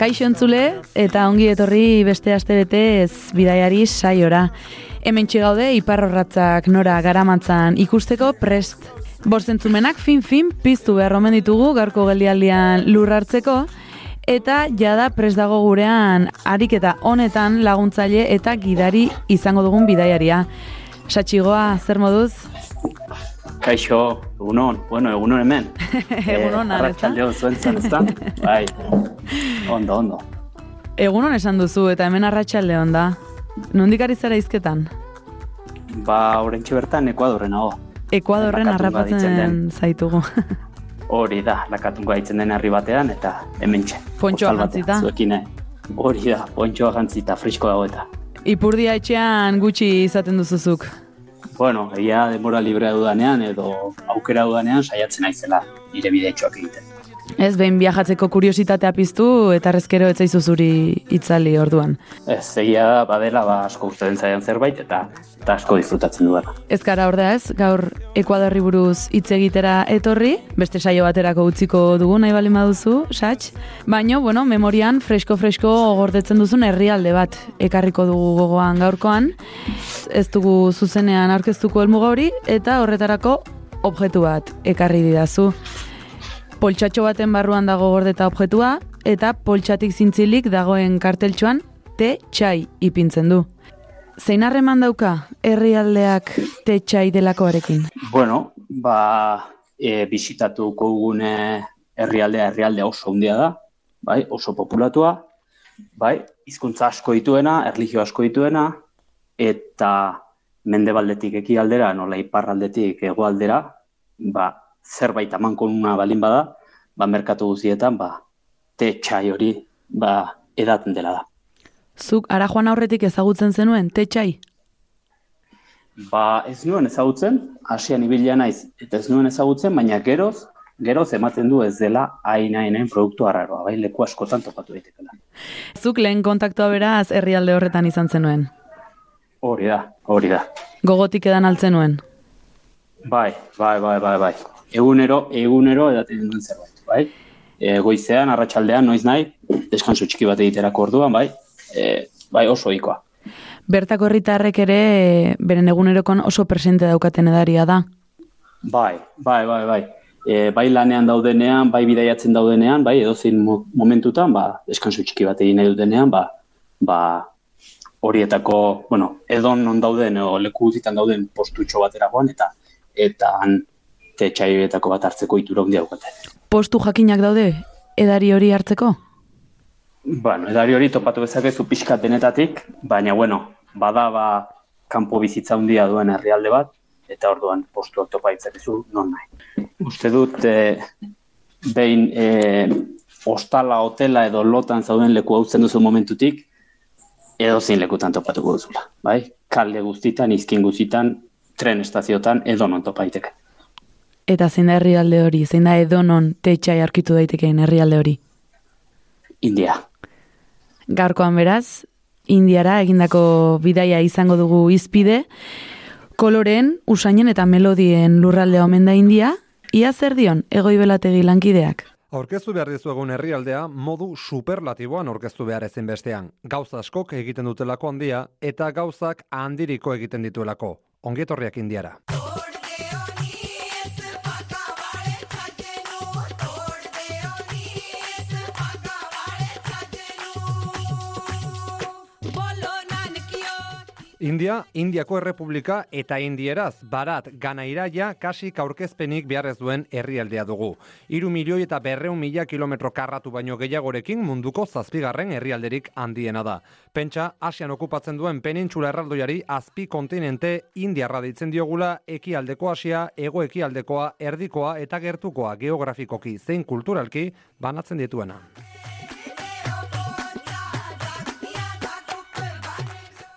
Kaixo entzule eta ongi etorri beste aste betez bidaiari saiora. Hemen gaude iparrorratzak nora garamatzan ikusteko prest. Bostentzumenak fin-fin piztu behar omen ditugu gaurko geldialdian lur hartzeko, eta jada prest dago gurean ariketa honetan laguntzaile eta gidari izango dugun bidaiaria. Satxigoa, zer moduz? Kaixo, egunon, bueno, egunon hemen. Egunon, eh? Arratxaldeon zuen zan, ezta? Bai, ondo, ondo. Egunon esan duzu eta hemen arratsalde da. Nondik ari zara izketan? Ba, orentxe bertan Ekuadorren hau. Ekuadorren harrapatzen zaitugu. Hori da, lakatungo haitzen den herri batean, eta hemen txe. Pontxoa jantzita. Zuekin, eh? Hori da, pontxoa jantzita, frisko dago eta. Ipurdia etxean gutxi izaten duzuzuk. Bueno, egia denbora librea dudanean, edo aukera dudanean, saiatzen naizela nire bidetxoak egiten. Ez behin viajatzeko kuriositatea piztu eta rezkero ez zaizu zuri itzali orduan. Ez, egia da, badela, ba, asko gustatzen zaidan zerbait, eta, eta asko disfrutatzen dudana. Ez gara ordea ez, gaur Ekuadorri buruz hitz egitera etorri, beste saio baterako utziko dugu nahi bali baduzu, satx. Baino, bueno, memorian fresko-fresko gordetzen duzun herrialde bat ekarriko dugu gogoan gaurkoan. Ez dugu zuzenean aurkeztuko helmuga hori eta horretarako objektu bat ekarri didazu. Poltsatxo baten barruan dago gordeta objektua eta poltsatik zintzilik dagoen karteltxoan te txai ipintzen du. Zein harreman dauka herrialdeak te txai delakoarekin? Bueno, ba, e, bisitatuko dugune herrialdea, herrialdea oso handia da, bai, oso populatua, bai, hizkuntza asko dituena, erlijio asko dituena, eta mendebaldetik ekialdera, nola iparraldetik hegoaldera, ba, zerbait amankonuna balin bada, ba, merkatu guztietan, ba, te txai hori, ba, edaten dela da. Zuk ara joan aurretik ezagutzen zenuen te txai? Ba, ez nuen ezagutzen, hasian ibilia naiz, eta ez nuen ezagutzen, baina geroz, geroz ematen du ez dela hain hainen produktu arraroa, bai, leku askotan topatu daitekela. Zuk lehen kontaktua beraz herrialde horretan izan zenuen. Hori da, hori da. Gogotik edan altzen nuen. Bai, bai, bai, bai, bai. Egunero, egunero edaten duen zerbait, bai. E, goizean, arratsaldean noiz nahi, deskansu txiki bat egiterako orduan, bai. E, bai, oso ohikoa. Bertako herritarrek ere beren egunerokon oso presente daukaten edaria da. Bai, bai, bai, bai. E, bai lanean daudenean, bai bidaiatzen daudenean, bai edozein mo- momentutan, ba, deskansu txiki bat egin nahi dutenean, ba, ba, horietako, bueno, edon non dauden, o leku guztietan dauden postutxo batera joan, eta eta han tetxaietako bat hartzeko itura handia daukate. Postu jakinak daude edari hori hartzeko? Bueno, edari hori topatu bezakezu pixka denetatik, baina bueno, bada ba kanpo bizitza handia duen herrialde bat, eta orduan postuak topa ditzakezu non nahi. Uste dut, e, behin e, ostala, hotela edo lotan zauden leku hautzen duzu momentutik, edo zein lekutan topatuko duzula. Bai? Kalde guztitan, izkin guztitan, tren estaziotan, edo non topa daiteke. Eta zein da herrialde hori, zein da edonon te txai arkitu daitekeen herrialde hori. India. Gaurkoan beraz, Indiara egindako bidaia izango dugu izpide, koloren, usainen eta melodien lurraldea omen da India, ia zer dion egoi belategi lankideak. Aurkeztu behar dizuegun herrialdea modu superlatiboan aurkeztu behar ezin bestean. Gauza askok egiten dutelako handia eta gauzak handiriko egiten dituelako. Ongietorriak indiara. India, Indiako Errepublika eta Indieraz, barat, gana iraia, kasik aurkezpenik beharrez duen herrialdea dugu. Iru milioi eta berreun mila kilometro karratu baino gehiagorekin munduko zazpigarren herrialderik handiena da. Pentsa, Asian okupatzen duen penintxula erraldoiari azpi kontinente Indiarra deitzen diogula ekialdeko Asia, ego ekialdekoa, erdikoa eta gertukoa geografikoki zein kulturalki banatzen dituena.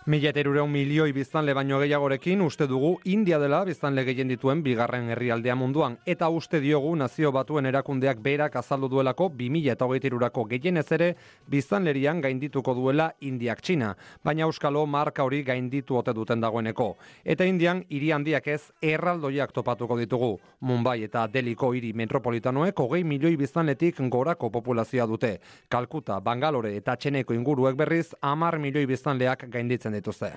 Mila eta irureun milioi biztanle baino gehiagorekin uste dugu India dela biztanle gehien dituen bigarren herrialdea munduan eta uste diogu nazio batuen erakundeak berak azaldu duelako 2000 eta hogeita irurako gehienez ere biztanlerian gaindituko duela Indiak Txina, baina Euskalo marka hori gainditu ote duten dagoeneko. Eta Indian hiri handiak ez erraldoiak topatuko ditugu. Mumbai eta Deliko hiri metropolitanoek hogei milioi biztanletik gorako populazioa dute. Kalkuta, Bangalore eta Txeneko inguruek berriz amar milioi biztanleak gainditzen dituzte.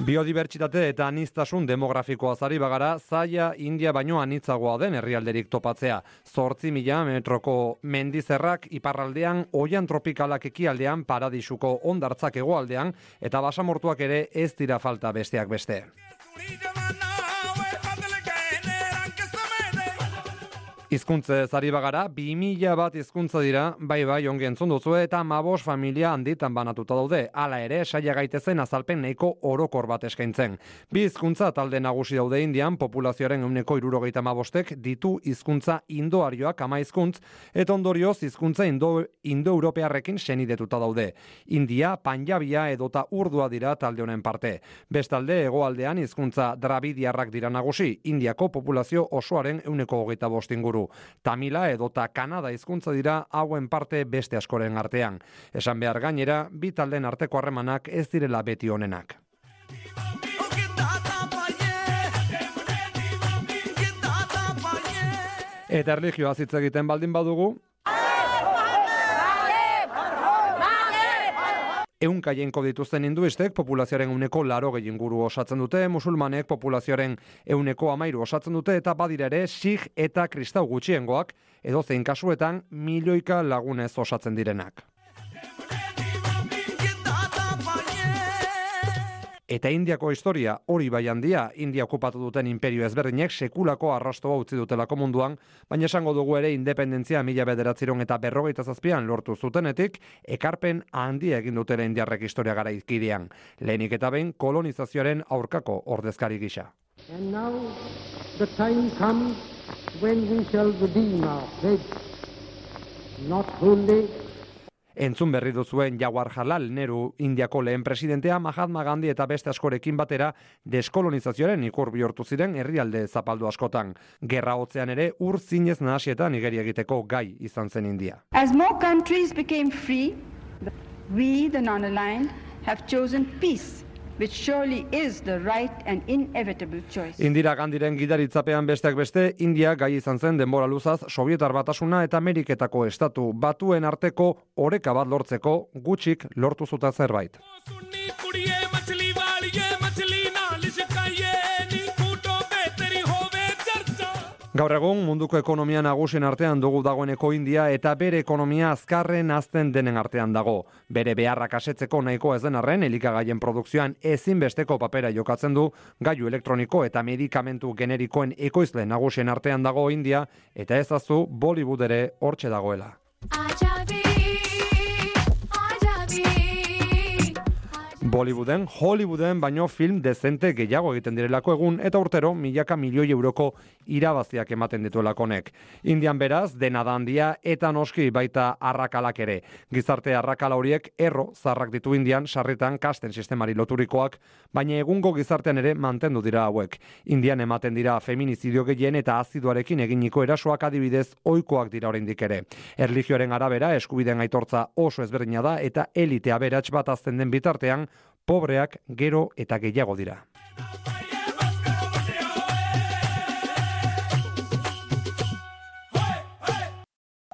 Biodibertsitate eta anistasun demografikoa zari bagara, zaila India baino anitzagoa den herrialderik topatzea. Zortzi mila metroko mendizerrak iparraldean, oian tropikalak ekialdean, paradisuko ondartzak egoaldean, eta basamortuak ere ez dira falta besteak beste. Hizkuntze zari bagara, 2000 bat hizkuntza dira, bai bai ongi entzun duzu eta mabos familia handitan banatuta daude. Hala ere, saia gaitezen azalpen nahiko orokor bat eskaintzen. Bi hizkuntza talde nagusi daude Indian, populazioaren euneko irurogeita mabostek ditu hizkuntza indoarioak ama hizkuntz, eta ondorioz hizkuntza indo, indo-europearrekin senidetuta daude. India, Panjabia edota urdua dira talde honen parte. Bestalde, hegoaldean hizkuntza drabidiarrak dira nagusi, Indiako populazio osoaren euneko hogeita bostinguru. Tamila edota Kanada hizkuntza dira hauen parte beste askoren artean. Esan behar gainera, bi talden arteko harremanak ez direla beti honenak. Eta erlijioa hitz egiten baldin badugu, Eunka jainko dituzten hinduistek populazioaren uneko laro inguru osatzen dute, musulmanek populazioaren euneko amairu osatzen dute, eta badira ere sig eta kristau gutxiengoak, edo zein kasuetan milioika lagunez osatzen direnak. Eta Indiako historia hori bai handia, India okupatu duten imperio ezberdinek sekulako arrastoa utzi dutelako munduan, baina esango dugu ere independentzia mila bederatziron eta berrogeita zazpian lortu zutenetik, ekarpen handia egin dutela indiarrek historia gara izkidean. Lehenik eta behin kolonizazioaren aurkako ordezkari gisa. And now the time comes when we shall redeem our pledge, not only Entzun berri duzuen Jawar Jalal Neru Indiako lehen presidentea Mahatma Gandhi eta beste askorekin batera deskolonizazioaren ikur bihurtu ziren herrialde zapaldu askotan. Gerra hotzean ere ur zinez nahasietan igeri egiteko gai izan zen India. As more countries became free, we, the non-aligned, have chosen peace which surely is the right and inevitable choice. Indira Gandiren gidaritzapean besteak beste, India gai izan zen denbora luzaz Sovietar batasuna eta Ameriketako estatu batuen arteko oreka bat lortzeko gutxik lortu zuta zerbait. Gaur egun munduko ekonomia nagusien artean dugu dagoeneko India eta bere ekonomia azkarren azten denen artean dago. Bere beharrak asetzeko nahiko ez den arren elikagaien produkzioan ezinbesteko papera jokatzen du gailu elektroniko eta medikamentu generikoen ekoizle nagusien artean dago India eta ez azu Bollywood ere hortxe dagoela. Bollywooden, Hollywooden baino film dezente gehiago egiten direlako egun eta urtero milaka milioi euroko irabaziak ematen dituelako honek. Indian beraz, dena da handia eta noski baita arrakalak ere. Gizarte arrakala horiek erro zarrak ditu Indian sarritan kasten sistemari loturikoak, baina egungo gizartean ere mantendu dira hauek. Indian ematen dira feminizidio gehien eta aziduarekin eginiko erasoak adibidez ohikoak dira oraindik ere. Erlijioaren arabera eskubideen aitortza oso ezberdina da eta elitea berats bat azten den bitartean pobreak gero eta gehiago dira.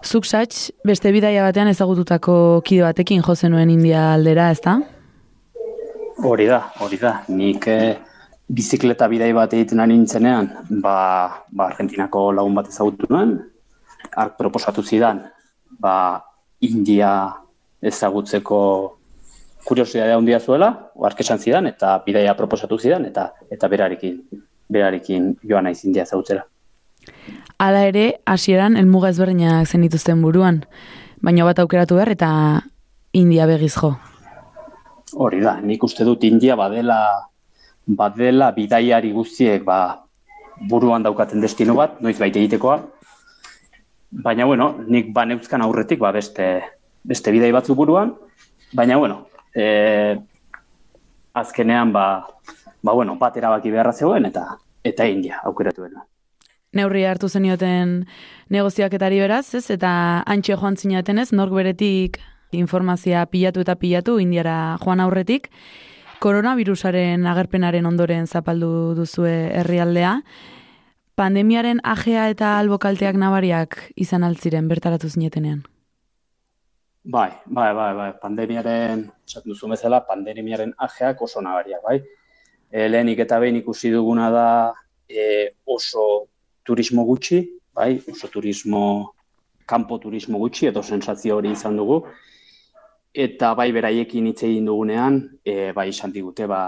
Zuk satx, beste bidaia batean ezagututako kide batekin jo zenuen India aldera, ezta? Hori da, hori da. Nik eh, bizikleta bidai bat egiten ari nintzenean, ba, ba Argentinako lagun bat ezagutu nuen, ark proposatu zidan, ba, India ezagutzeko kuriosidade handia zuela, oark esan zidan, eta bidaia proposatu zidan, eta eta berarekin, berarekin joan naiz India ezagutzera. Hala ere, hasieran helmuga ezberdinak zen dituzten buruan, baina bat aukeratu behar eta India begiz jo. Hori da, nik uste dut India badela badela bidaiari guztiek ba, buruan daukaten destino bat, noiz baita egitekoa. Baina, bueno, nik ba neuzkan aurretik, ba, beste, beste bidei batzu buruan, baina, bueno, e, azkenean, ba, ba, bueno, bat erabaki beharra zegoen, eta eta India aukeratu dena. Neurri hartu zenioten negoziaketari beraz, ez? Eta antxe joan zinaten ez, nork beretik informazioa pilatu eta pilatu Indiara joan aurretik. Koronavirusaren agerpenaren ondoren zapaldu duzue herrialdea. Pandemiaren ajea eta albokalteak nabariak izan altziren bertaratu zinetenean. Bai, bai, bai, bai, pandemiaren, esaten duzu bezala, pandemiaren ajeak oso nabariak, bai. E, lehenik eta behin ikusi duguna da e, oso turismo gutxi, bai, oso turismo, kanpo turismo gutxi, edo sensazio hori izan dugu. Eta bai, beraiekin hitz egin dugunean, e, bai, izan digute, ba,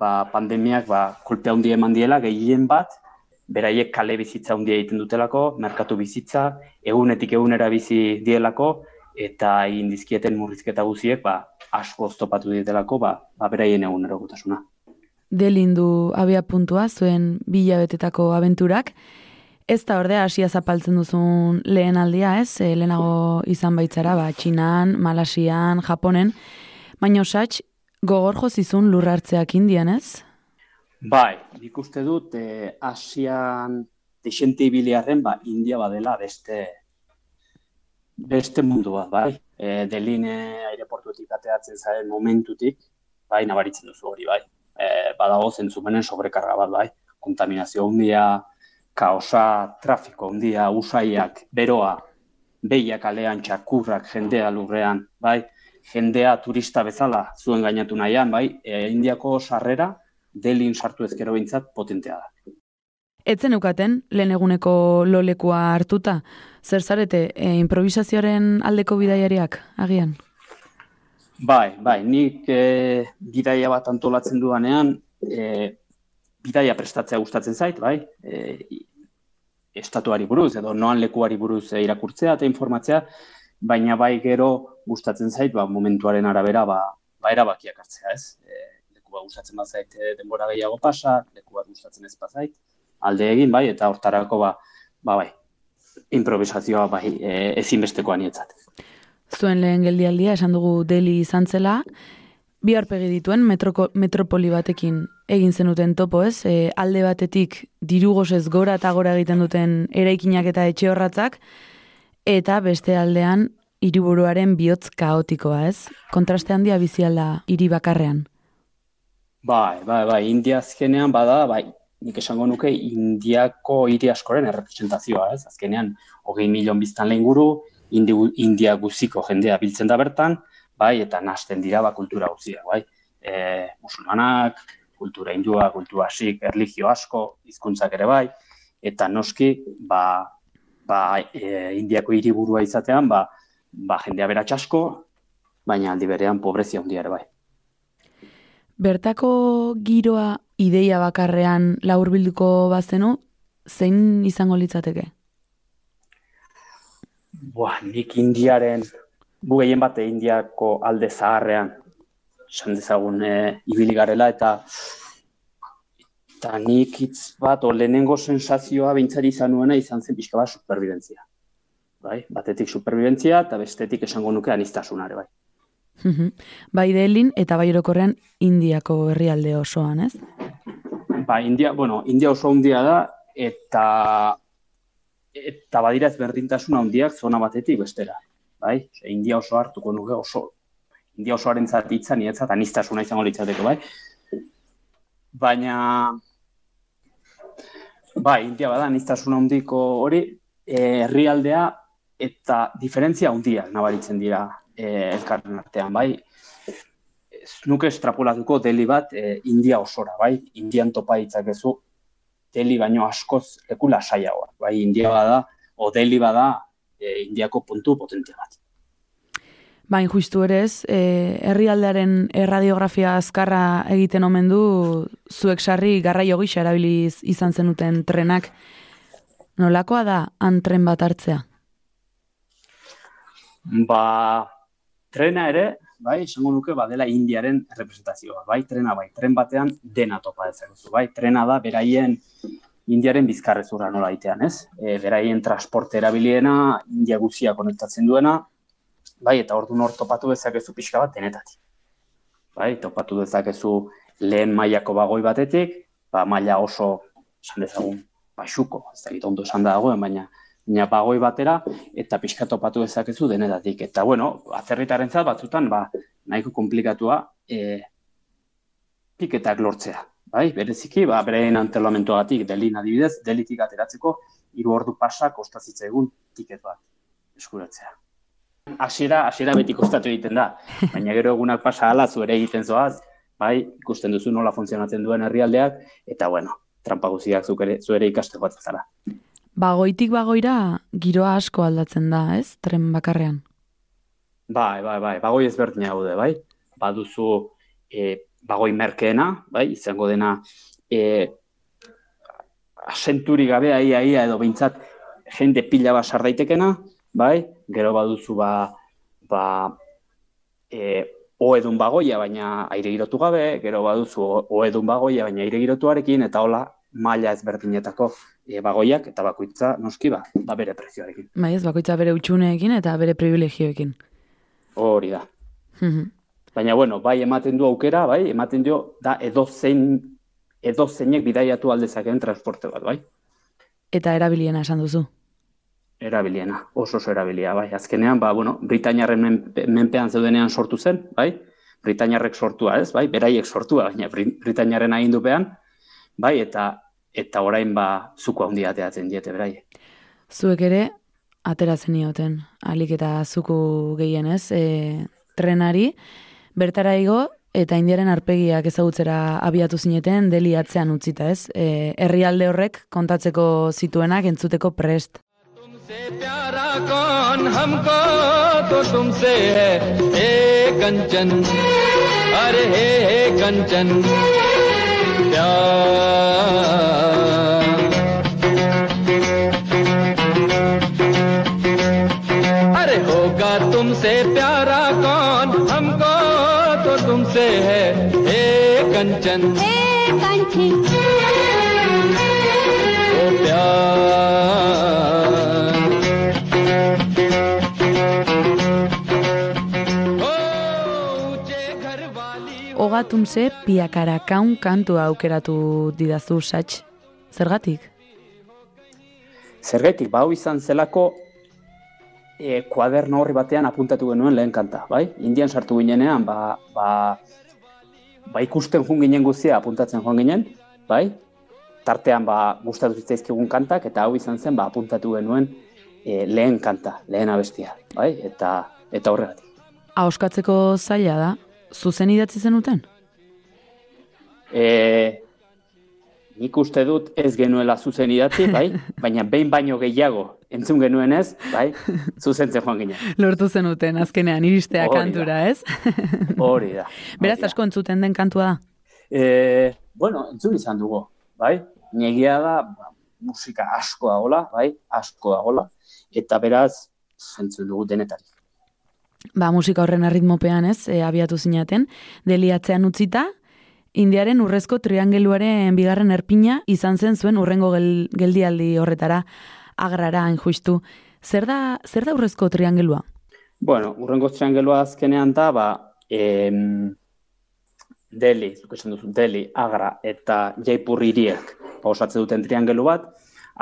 ba, pandemiak, ba, kolpe handi eman diela, gehien bat, beraiek kale bizitza handia egiten dutelako, merkatu bizitza, egunetik egunera bizi dielako, eta egin dizkieten murrizketa guziek, ba, asko oztopatu ditelako, ba, ba beraien egunerokotasuna delindu abia puntua zuen bilabetetako abenturak. Ez da ordea hasia zapaltzen duzun lehen aldia, ez? E, lehenago izan baitzara, ba, Txinan, Malasian, Japonen, baina osatx, gogor jozizun lurrartzeak indian, ez? Bai, nik uste dut, e, Asian desente ibiliarren, ba, India badela beste beste mundua, bai? E, deline aireportuetik ateatzen zaren momentutik, bai, nabaritzen duzu hori, bai? e, badago zentzumenen sobrekarga bat bai. Kontaminazio handia, kaosa, trafiko handia, usaiak, beroa, behiak alean, txakurrak, jendea lurrean, bai, jendea turista bezala zuen gainatu nahian, bai, e, indiako sarrera, delin sartu ezkero bintzat potentea da. Etzen ukaten, lehen eguneko lolekua hartuta, zer zarete, e, improvisazioaren aldeko bidaiariak, agian? Bai, bai, nik e, bidaia bat antolatzen duanean, e, bidaia prestatzea gustatzen zait, bai, e, estatuari buruz, edo noan lekuari buruz irakurtzea eta informatzea, baina bai gero gustatzen zait, ba, momentuaren arabera, ba, ba erabakiak hartzea, ez? E, leku bat gustatzen bat zait e, denbora gehiago pasa, leku bat gustatzen ez bazait, alde egin, bai, eta hortarako, ba, ba bai, improvisazioa, bai, e, ezinbestekoa nietzat zuen lehen geldialdia esan dugu deli izan zela, bi harpegi dituen metroko, metropoli batekin egin zenuten topo ez, e, alde batetik dirugosez gora eta gora egiten duten eraikinak eta etxe horratzak, eta beste aldean hiriburuaren bihotz kaotikoa ez, kontraste handia bizialda hiri bakarrean. Bai, bai, bai, India azkenean bada, bai, nik esango nuke Indiako hiri askoren errepresentazioa, ez? Azkenean, hogei milion biztan lehen guru, indi, india guziko jendea biltzen da bertan, bai, eta nasten dira ba kultura guzia, bai. E, musulmanak, kultura indua, kultura sik, erligio asko, hizkuntzak ere bai, eta noski, ba, ba, e, indiako hiriburua izatean, ba, ba jendea beratx asko, baina aldi berean pobrezia handia ere bai. Bertako giroa ideia bakarrean laurbilduko bazenu, zein izango litzateke? Buah, nik indiaren, gu gehien bate indiako alde zaharrean, esan dezagun e, ibili garela, eta eta nik hitz bat, o lehenengo sensazioa bintzari izan nuena izan zen pixka bat superbibentzia. Bai? Batetik superbibentzia eta bestetik esango nuke anistasunare, bai. Bai delin eta bai orokorrean indiako herrialde osoan, ez? Ba, India, bueno, India oso handia da, eta eta badira ez berdintasun handiak zona batetik bestera. Bai? India oso hartuko nuke oso India osoaren zatitza nietzat anistasuna izango litzateko, bai? Baina bai, India bada anistasun handiko hori e, herrialdea eta diferentzia handia nabaritzen dira e, elkarren artean, bai? Ez nuke estrapolatuko deli bat e, India osora, bai? Indian topa ditzakezu deli baino askoz leku lasaiagoa. Bai, India bada, o deli bada, e, Indiako puntu potente bat. Bain justu ere ez, e, herrialdearen erradiografia azkarra egiten omen du zuek sarri garraio gisa erabiliz izan zenuten trenak. Nolakoa da han tren bat hartzea? Ba, trena ere, bai, esango nuke badela Indiaren representazioa, bai, trena bai, tren batean dena topa dezakezu, bai, trena da beraien Indiaren bizkarrezurra nola itean, ez? E, beraien transporte erabiliena, India guzia konektatzen duena, bai, eta ordu hor topatu dezakezu pixka bat denetatik. Bai, topatu dezakezu lehen mailako bagoi batetik, ba, maila oso, esan dezagun, baxuko, ez da ondo esan da dagoen, baina bagoi batera, eta pixka topatu dezakezu denetatik. Eta, bueno, atzerritaren batzutan, ba, nahiko komplikatua, e, piketak lortzea bai, bereziki, ba, berein antolamentuagatik, delin adibidez, delitik ateratzeko, hiru ordu pasa kostazitza egun tiket bat eskuratzea. Hasiera, hasiera beti kostatu egiten da, baina gero egunak pasa ala zu ere egiten zoaz, bai, ikusten duzu nola funtzionatzen duen herrialdeak, eta bueno, trampa guziak zu ere, zu ere ikaste bat zara. Bagoitik bagoira, giroa asko aldatzen da, ez, tren bakarrean? Bai, bai, bai, bagoi ezberdina gaude, bai, baduzu, e, bagoi merkeena, bai, izango dena e, asenturi gabe aia aia edo behintzat jende pila bat sardaitekena, bai, gero baduzu ba, ba e, oedun bagoia baina aire girotu gabe, gero baduzu oedun bagoia baina aire girotuarekin, eta hola maila ezberdinetako e, bagoiak eta bakoitza noski ba, da bere prezioarekin. Bai ez, bakoitza bere utxuneekin eta bere privilegioekin. Hori da. Mhm. Baina, bueno, bai ematen du aukera, bai, ematen dio, da edo zein, edo zeinek bidaiatu aldezakeen transporte bat, bai. Eta erabiliena esan duzu? Erabiliena, oso oso erabilia, bai. Azkenean, ba, bueno, Britainarren menpean zeudenean sortu zen, bai. Britainarrek sortua, ez, bai, beraiek sortua, baina Britainarren agindupean, bai, eta eta orain ba zuko handia ateatzen diete beraiek. Zuek ere atera zenioten, alik eta zuku gehienez, e, trenari, bertara igo eta indiaren arpegiak ezagutzera abiatu zineten deli atzean utzita, ez? E, herrialde horrek kontatzeko zituenak entzuteko prest. अरे कंचन हे कंचन ओ प्यार Oga tumse piakara kaun kantua aukeratu didazu satx. Zergatik? Zergatik, bau izan zelako e, kuaderno horri batean apuntatu genuen lehen kanta, bai? Indian sartu ginenean, ba, ba, ba ikusten joan ginen guzia apuntatzen joan ginen, bai? Tartean, ba, gustatu zitzaizkigun kantak, eta hau izan zen, ba, apuntatu genuen e, lehen kanta, lehen abestia, bai? Eta, eta horregatik. Auskatzeko zaila da, zuzen idatzi zenuten? E, nik uste dut ez genuela zuzen idatzi, bai? Baina behin baino gehiago entzun genuen ez, bai, zuzentzen joan ginen. Lortu zenuten, azkenean, iristea kantura, ez? Hori da. Beraz, asko entzuten den kantua da? E, bueno, entzun izan dugu, bai? Negia da, ba, musika asko dagola, bai? Asko dagola. Eta beraz, entzun dugu denetarik. Ba, musika horren arritmopean ez, e, abiatu zinaten, deliatzean utzita, Indiaren urrezko triangeluaren bigarren erpina izan zen zuen urrengo gel, geldialdi horretara agrara justu. Zer da, zer da urrezko triangelua? Bueno, urrengo triangelua azkenean da, ba, em, Deli, zuk esan duzu, Deli, Agra eta Jaipur iriek pausatzen duten triangelu bat,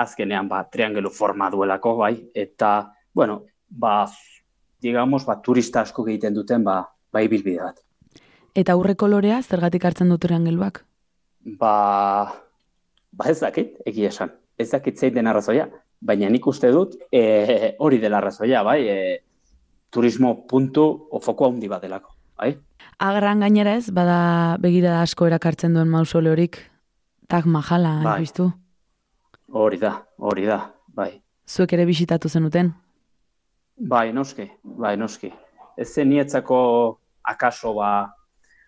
azkenean ba, triangelu forma duelako, bai, eta, bueno, ba, digamos, ba, turista asko egiten duten, ba, bai bilbide bat. Eta aurre kolorea zergatik hartzen dut triangeluak? Ba, ba ez dakit, egia esan. Ez dakit zein den arrazoia baina nik uste dut e, hori dela arrazoia, bai, e, turismo puntu ofoko handi bat delako, bai? Agran gainera ez, bada begira asko erakartzen duen mausole horik, tak majala, bai. biztu? Hori da, hori da, bai. Zuek ere bisitatu zenuten? Bai, noski, bai, noski. Ez zen nietzako akaso ba,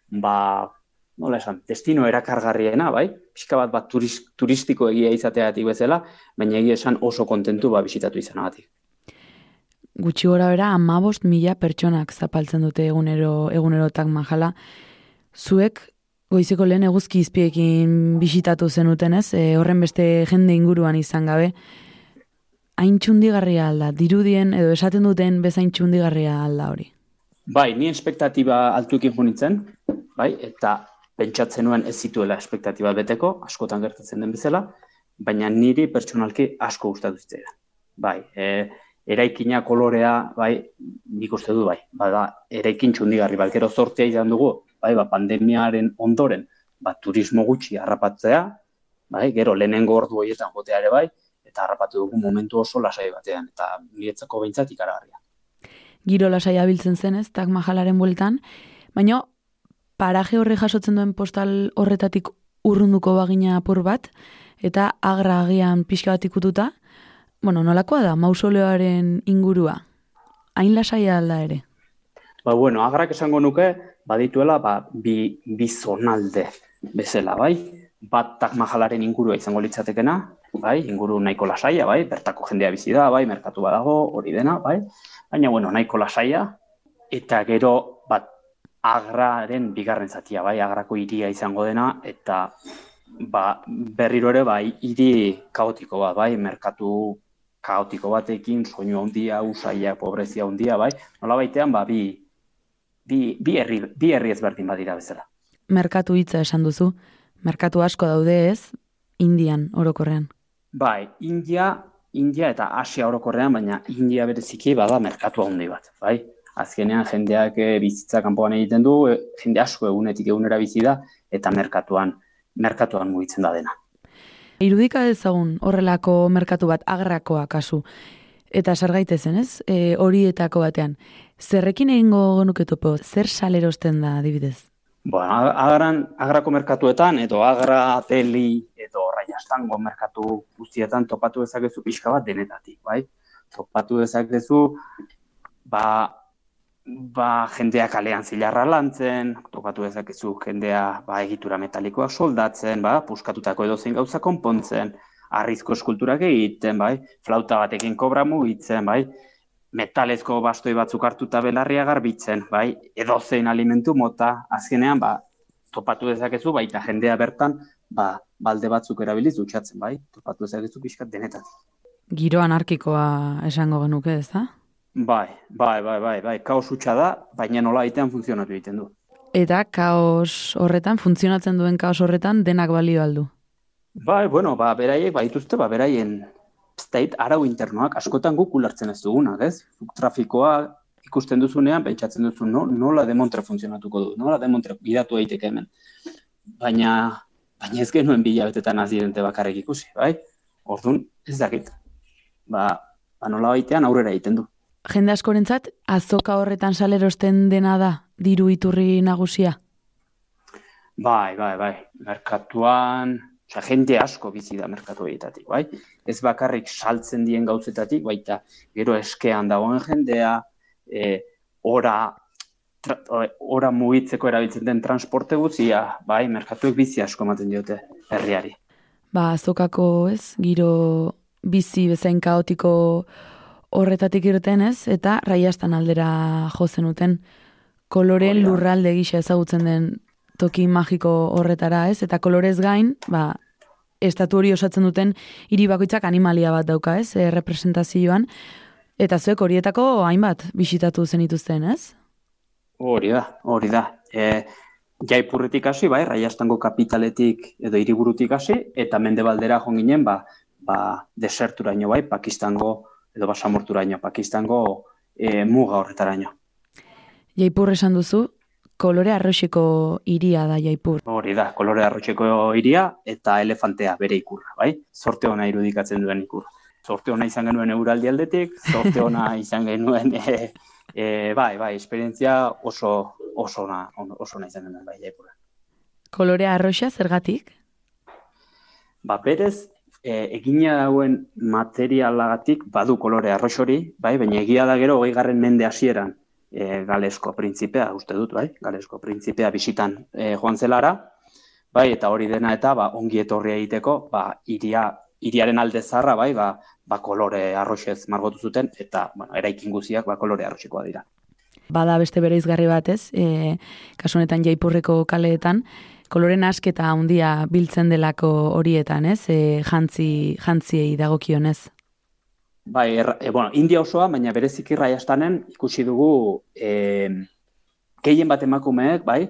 ba, nola esan, destino erakargarriena, bai? Pixka bat bat turistiko egia izateatik bezala, baina egia esan oso kontentu ba bisitatu izanagatik. Gutxi gora bera, amabost mila pertsonak zapaltzen dute egunero, egunero tak majala. Zuek Goizeko lehen eguzki izpiekin bisitatu zenuten ez, e, horren beste jende inguruan izan gabe. Hain txundigarria alda, dirudien edo esaten duten bezain txundigarria alda hori. Bai, ni espektatiba altuekin jo bai, eta pentsatzen nuen ez zituela espektatiba beteko, askotan gertatzen den bezala, baina niri pertsonalki asko gustatu zitzaidan. Bai, e, eraikina kolorea, bai, nik uste du, bai, bada, eraikin txundigarri, gero zortea izan dugu, bai, ba, pandemiaren ondoren, ba, turismo gutxi harrapatzea, bai, gero lehenengo ordu horietan jotea ere bai, eta harrapatu dugu momentu oso lasai batean, eta niretzako behintzat ikaragarria. Giro lasai abiltzen zen ez, tak majalaren bueltan, baina paraje horre jasotzen duen postal horretatik urrunduko bagina apur bat, eta agra agian pixka bat ikututa, bueno, nolakoa da, mausoleoaren ingurua? Hain lasai alda ere? Ba, bueno, agrak esango nuke, badituela, ba, bi, bi zonalde bezala, bai? Bat tak majalaren ingurua izango litzatekena, bai, inguru nahiko lasaia, bai, bertako jendea bizi da, bai, merkatu badago, hori dena, bai, baina, bueno, nahiko lasaia, eta gero, bat, agraren bigarren zatia, bai, agrako iria izango dena, eta, ba, berriro ere, bai, hiri kaotiko bat, bai, merkatu kaotiko batekin, soinu handia, usaia, pobrezia handia, bai, nola baitean, ba, bi, bi, bi, herri, bi herri ezberdin badira bezala. Merkatu hitza esan duzu, merkatu asko daude ez, Indian orokorrean. Bai, India, India eta Asia orokorrean, baina India bereziki bada merkatu handi bat, bai? Azkenean jendeak e, bizitza kanpoan egiten du, e, jende asko egunetik egunera bizi da eta merkatuan merkatuan mugitzen da dena. Irudika ezagun horrelako merkatu bat agrakoa kasu. Eta zer gaitezen, ez? E, horietako batean. Zerrekin egingo genuke topo? Zer salerosten da adibidez? Bueno, agran, agrako merkatuetan, edo agra, deli, edo raiastango merkatu guztietan topatu dezakezu pixka bat denetatik, bai? Topatu dezakezu, ba, ba, jendea kalean zilarra lantzen, topatu dezakezu jendea ba, egitura metalikoak soldatzen, ba, puskatutako edo zein gauza konpontzen, arrizko eskulturak egiten, bai, flauta batekin kobra mugitzen, bai, metalezko bastoi batzuk hartuta belarria garbitzen, bai, edo zein alimentu mota, azkenean, ba, topatu dezakezu, baita jendea bertan, ba, balde batzuk erabiliz dutxatzen, bai, topatu dezakezu pixkat denetat. Giro anarkikoa esango genuke, ez da? Bai, bai, bai, bai, bai, kaos utxa da, baina nola egitean funtzionatu egiten du. Eta kaos horretan, funtzionatzen duen kaos horretan, denak balio aldu? Bai, bueno, ba, beraiek, baituzte, ba, beraien ez arau internoak askotan guk ulertzen ez dugunak, ez? Trafikoa ikusten duzunean, pentsatzen duzu, no, nola demontre funtzionatuko du, nola demontre bidatu daiteke hemen. Baina, baina ez genuen bilabetetan azirente bakarrik ikusi, bai? Orduan, ez dakit. Ba, ba nola baitean aurrera egiten du. Jende askorentzat, azoka horretan salerosten dena da, diru iturri nagusia? Bai, bai, bai. Merkatuan, Osa, jende asko bizi da merkatu egitatik, bai? Ez bakarrik saltzen dien gauzetatik, baita gero eskean dagoen jendea, e, ora, tra, ora mugitzeko erabiltzen den transporte guzia, bai? Merkatuek bizi asko ematen diote herriari. Ba, azokako, ez? Giro bizi bezain kaotiko horretatik irten ez, eta raiastan aldera jozen uten koloren lurralde gisa ezagutzen den toki magiko horretara, ez? Eta kolorez gain, ba, estatu hori osatzen duten hiri bakoitzak animalia bat dauka, ez? E, representazioan. Eta zuek horietako hainbat bisitatu zenituzten, ez? Hori da, hori da. E, jaipurretik hasi, bai, raiastango kapitaletik edo hiriburutik hasi, eta mendebaldera joan ginen, ba, ba, deserturaino, bai, Pakistango, edo basamorturaino, Pakistango e, muga horretaraino. Jaipur esan duzu, kolore arroxeko iria da jaipur. Hori da, kolore arroxeko iria eta elefantea bere ikurra, bai? Zorte ona irudikatzen duen ikurra. Zorte ona izan genuen euraldi aldetik, zorte ona izan genuen, e, e, bai, bai, esperientzia oso, oso, ona, oso ona izan genuen, bai, jaipurra. Kolore arroxa zergatik? Ba, berez, e, egina dauen materialagatik badu kolore arroxori, bai, baina egia da gero, hogei garren mende hasieran, e, galesko printzipea, uste dut, bai, galesko printzipea bisitan e, joan zelara, bai, eta hori dena eta ba, ongi etorri egiteko, ba, iria, iriaren alde zarra, bai, ba, ba kolore arroxez margotu zuten, eta bueno, eraikin guziak ba, kolore arroxekoa dira. bada beste bereizgarri bat, ez? E, kasu honetan Jaipurreko kaleetan, koloren asketa handia biltzen delako horietan, ez? E, jantzi, jantziei dagokionez. Bai, er, e, bueno, India osoa, baina bereziki raiastanen ikusi dugu e, gehien bat emakumeek, bai,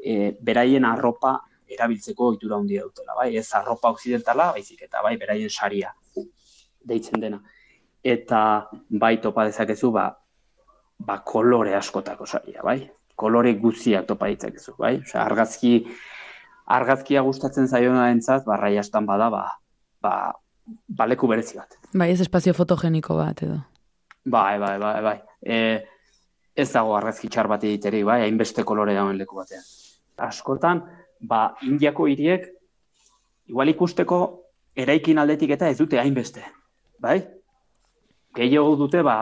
e, beraien arropa erabiltzeko ohitura handia dutela, bai, ez arropa occidentala, baizik eta bai, beraien saria deitzen dena. Eta bai topa dezakezu, ba, ba kolore askotako saria, bai? Kolore guztiak topa ditzakezu, bai? Osea, argazki argazkia gustatzen zaiona entzat, ba raiastan bada, ba, ba baleku berezi bat. Bai, ez espazio fotogeniko bat edo. Bai, bai, bai, bai. E, ez dago argazki txar bat egiteri, bai, hainbeste kolore dauen leku batean. Askotan, ba, indiako hiriek, igual ikusteko, eraikin aldetik eta ez dute hainbeste, bai? Gehiago dute, ba,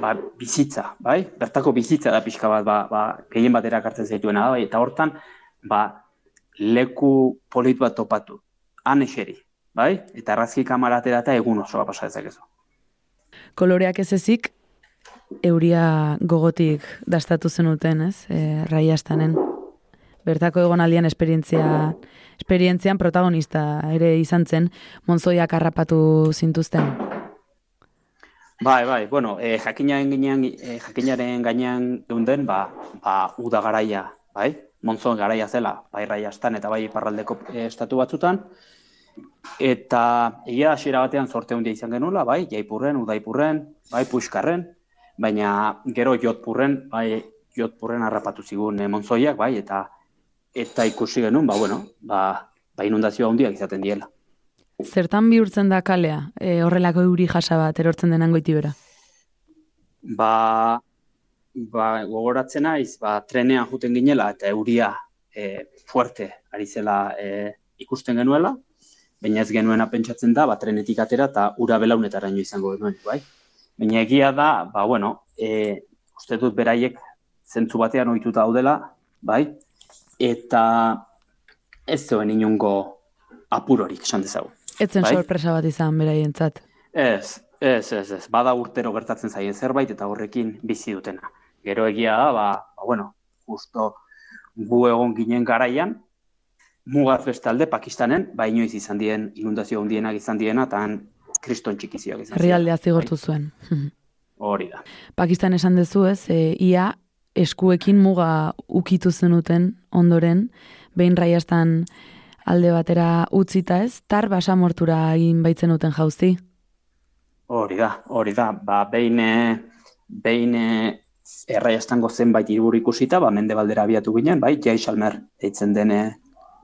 ba, bizitza, bai? Bertako bizitza da pixka bat, ba, ba, gehien bat erakartzen zaituena bai? Eta hortan, ba, leku polit bat topatu, han eseri, bai? Eta arrazki kamaratera eta egun osoa pasa dezakezu. Koloreak ez ezik, euria gogotik dastatu zenuten, ez? E, raiastanen. Bertako egonaldian esperientzia, esperientzian protagonista ere izan zen, monzoiak harrapatu zintuzten. Bai, bai, bueno, e, jakinaren ginean, e, jakinaren gainean geunden, ba, ba, uda garaia, bai? Monzon garaia zela, bai raiastan eta bai iparraldeko e, estatu batzutan. Eta egia hasiera batean sorte handia izan genuela, bai, jaipurren, udaipurren, bai, puxkarren, baina gero jotpurren, bai, jotpurren harrapatu zigun e, monzoiak, bai, eta eta ikusi genuen, ba, bueno, ba, ba inundazioa handiak izaten diela. Zertan bihurtzen da kalea, e, horrelako euri jasa bat erortzen denan goiti bera? Ba, ba, gogoratzen naiz, ba, trenean juten ginela eta euria e, fuerte ari zela e, ikusten genuela, baina ez genuena pentsatzen da, ba, trenetik atera eta ura belaunetara izango genuen, bai? Baina egia da, ba, bueno, e, uste dut beraiek zentzu batean ohituta daudela, bai? Eta ez zuen inungo apurorik, esan dezagun. Etzen bai? sorpresa bat izan beraientzat. Ez, ez, ez, ez. Bada urtero gertatzen zaien zerbait eta horrekin bizi dutena. Gero egia da, ba, ba bueno, justo gu egon ginen garaian, mugaz bestalde Pakistanen, ba inoiz izan dien inundazio handienak izan diena, eta han kriston txikizioak izan Herrialdea zigortu zuen. Hori da. Pakistan esan dezu ez, e, ia eskuekin muga ukitu zenuten ondoren, behin raiastan alde batera utzita ez, tar basamortura egin baitzen uten jauzi. Hori da, hori da. Ba, behin, behin erraiastango zenbait iriburu ikusita, ba, mende baldera abiatu ginen, bai, Jaisalmer eitzen dene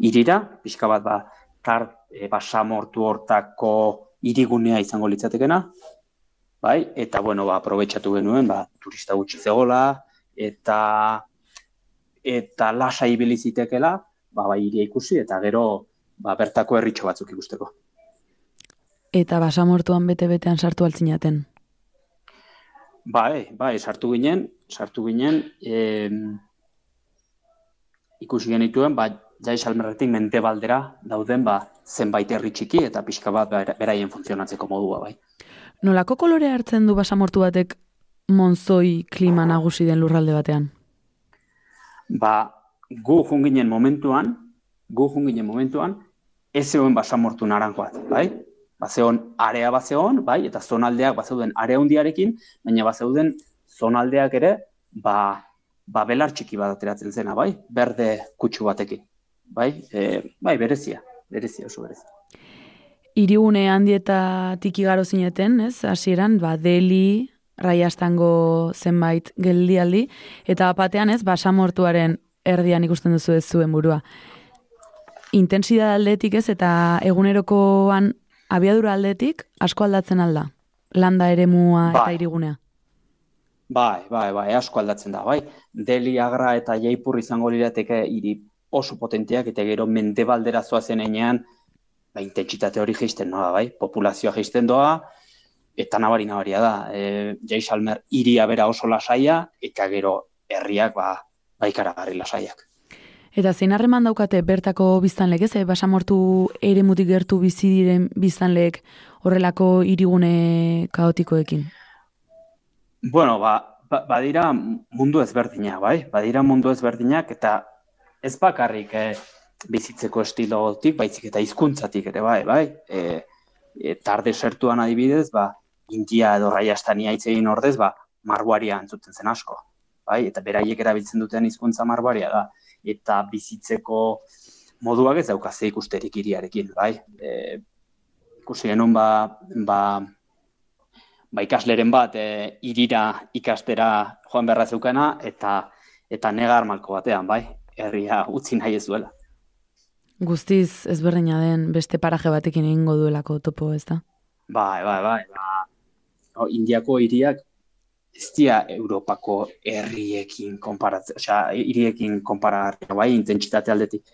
irira, pixka bat, ba, tar e, basamortu hortako irigunea izango litzatekena, bai, eta, bueno, ba, aprobetsatu genuen, ba, turista gutxi zegola, eta eta lasa ibili zitekela, ba, bai iria ikusi, eta gero ba, bertako herritxo batzuk ikusteko. Eta basamortuan bete-betean sartu altzinaten. Bai, bai, sartu ginen, sartu ginen, e, ikusi genituen, ba, jai salmerretik mente baldera dauden, ba, zenbait herri txiki eta pixka bat beraien funtzionatzeko modua, bai. Nolako kolore hartzen du basamortu batek monzoi klima nagusi den lurralde batean? Ba, gu junginen momentuan, gu junginen momentuan, ez zegoen basamortu naranjoat, bai? Bazeon area bazeon, bai? Eta zonaldeak bazeuden area hundiarekin, baina bazeuden zonaldeak ere, ba, ba belar txiki bat ateratzen zena, bai? Berde kutsu batekin, bai? E, bai, berezia, berezia oso berezia. Irigune handietatik igaro zineten, ez? Hasieran, ba, Deli, Raiastango zenbait geldialdi, eta batean ez, basamortuaren erdian ikusten duzu ez zuen burua. Intensidade aldetik ez, eta egunerokoan abiadura aldetik asko aldatzen alda. Landa ere mua eta Bai. irigunea. Bai, bai, bai, asko aldatzen da, bai. Deli, Agra eta Jaipur izango lirateke hiri oso potenteak eta gero mendebaldera zoazen enean, ba, intentsitate hori geisten noa, bai. Populazioa geisten doa, eta nabari nabaria da. E, Jaisalmer iria bera oso lasaia, eta gero herriak, ba, baikaragarri lasaiak. Eta zein harreman daukate bertako biztanleek, ez? E, Basamortu ere mutik gertu bizi diren biztanleek horrelako irigune kaotikoekin. Bueno, ba, ba, badira mundu ezberdinak, bai? Badira mundu ezberdinak eta ez bakarrik eh, bizitzeko estilotik, baizik eta hizkuntzatik ere bai, bai? E, e, tarde sertuan adibidez, ba, India edo Raiastania hitz egin ordez, ba, marguaria entzuten zen asko, bai? Eta beraiek erabiltzen duten hizkuntza marguaria da. Eta bizitzeko moduak ez dauka ze ikusterik iriarekin, bai? E, ikusi genuen ba, ba, ba ikasleren bat e, irira ikastera joan beharra zeukana eta eta negar malko batean, bai? Herria utzi nahi ez duela. Guztiz ezberdina den beste paraje batekin egingo duelako topo, ez da? Bai, bai, bai. Ba, no, Indiako hiriak ez dira Europako herriekin konparatzen, osea, hiriekin konparatzen, bai, intentsitate aldetik.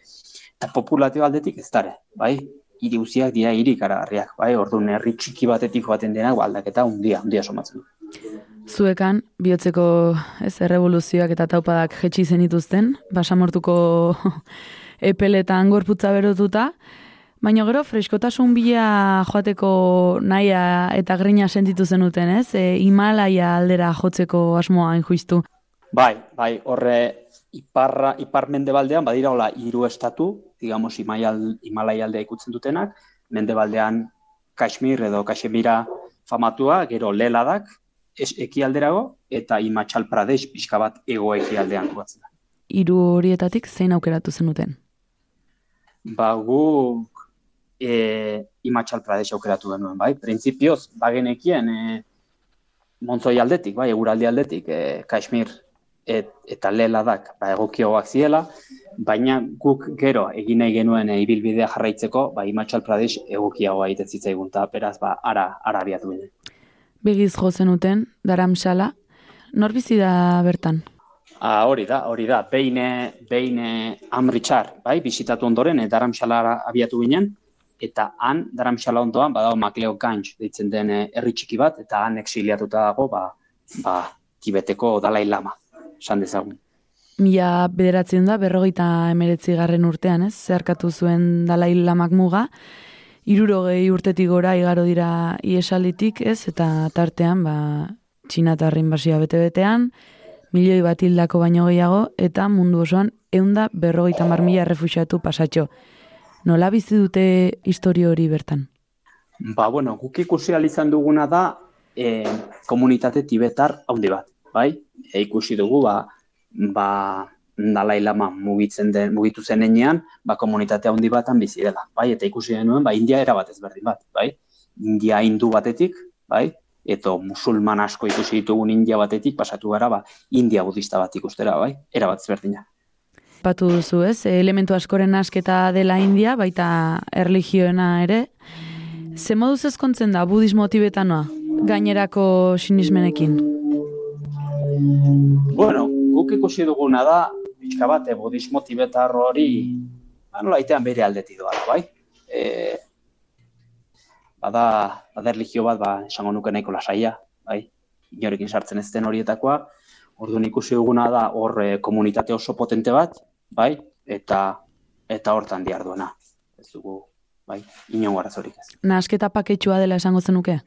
Eta populazio aldetik ez dara, bai? Hiri uziak dira hiri karagarriak, bai? Orduan herri txiki batetik joaten dena, ba, aldaketa undia, undia somatzen. Zuekan, bihotzeko ez errevoluzioak eta taupadak jetxi zenituzten, basamortuko epeletan gorputza berotuta, baina gero freskotasun bila joateko naia eta grina sentitu zenuten, ez? E, Himalaia aldera jotzeko asmoa injuiztu. Bai, bai, horre iparra, ipar mendebaldean, badira hola, hiru estatu, digamos, Himalaia aldea ikutzen dutenak, mendebaldean Kashmir edo Kashmira famatua, gero leladak, es, ekialderago, eta Himachal Pradesh pixka bat ego ekialdean kuatzen da. Hiru horietatik zein aukeratu zenuten? ba, guk e, imatxal pradesh aukeratu genuen, bai? Printzipioz, bagenekien e, montzoi aldetik, bai, eguraldi aldetik, e, Kashmir et, eta leladak ba, egokioak ziela, baina guk gero egin nahi genuen e, ibilbidea jarraitzeko, ba, imatxal pradesh egokiagoa egiten zitzaigun, eta beraz, ba, ara, ara abiatu ginen. Begiz jo zenuten, daramxala, nor bizi da bertan? Ah, hori da, hori da. Behin behin Amritxar, bai, bisitatu ondoren e, Daramxalara abiatu ginen eta han Daramxala ondoan badago Makleo Ganj deitzen den eh, herri txiki bat eta han exiliatuta dago, ba, ba Tibeteko Dalai Lama. San dezagun. Mila bederatzen da, berrogeita emeretzi garren urtean, ez? Zerkatu zuen Dalai Lamak muga. Irurogei urtetik gora igaro dira iesalditik, ez? Eta tartean, ba, txinatarrin basia bete-betean, milioi bat hildako baino gehiago, eta mundu osoan eunda berrogeita mar mila refusiatu pasatxo. Nola bizi dute historio hori bertan? Ba, bueno, guk ikusi izan duguna da e, komunitate tibetar handi bat, bai? E, ikusi dugu, ba, ba Dalai Lama mugitzen den, mugitu zen enean, ba, komunitate handi batan bizi dela, bai? Eta ikusi denuen, ba, India era bat ezberdin bat, bai? India hindu batetik, bai? eta musulman asko ikusi ditugun India batetik pasatu gara ba India budista bat ikustera bai era bat ezberdina Patu duzu, ez? Elementu askoren asketa dela India, baita erligioena ere. Ze moduz ezkontzen da budismo tibetanoa, gainerako sinismenekin? Bueno, guk ikusi duguna da, pixka bat, eh, budismo tibetar hori, nola itean bere aldeti doa, bai? E, bada, bada erligio bat, ba, esango nuke nahiko lasaia, bai, inorekin sartzen ez den horietakoa, orduan ikusi duguna da hor e, komunitate oso potente bat, bai, eta eta hortan diarduena. Ez dugu, bai, inongo arazorik ez. Nasketa paketxua dela esango zenuke?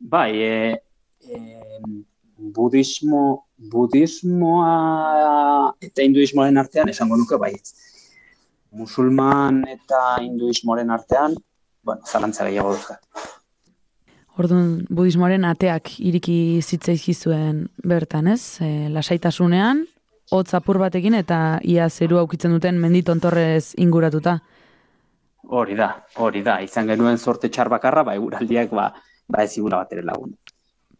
Bai, e, e, budismo, budismoa eta hinduismoaren artean esango nuke bai. Musulman eta hinduismoaren artean bueno, zalantza gehiago duzkat. Orduan, budismoaren ateak iriki zitzaizkizuen bertan, ez? E, lasaitasunean, hotz apur batekin eta ia zeru aukitzen duten menditontorrez inguratuta. Hori da, hori da. Izan genuen sorte txar bakarra, ba, eguraldiak, ba, ba ez igura bat ere lagun.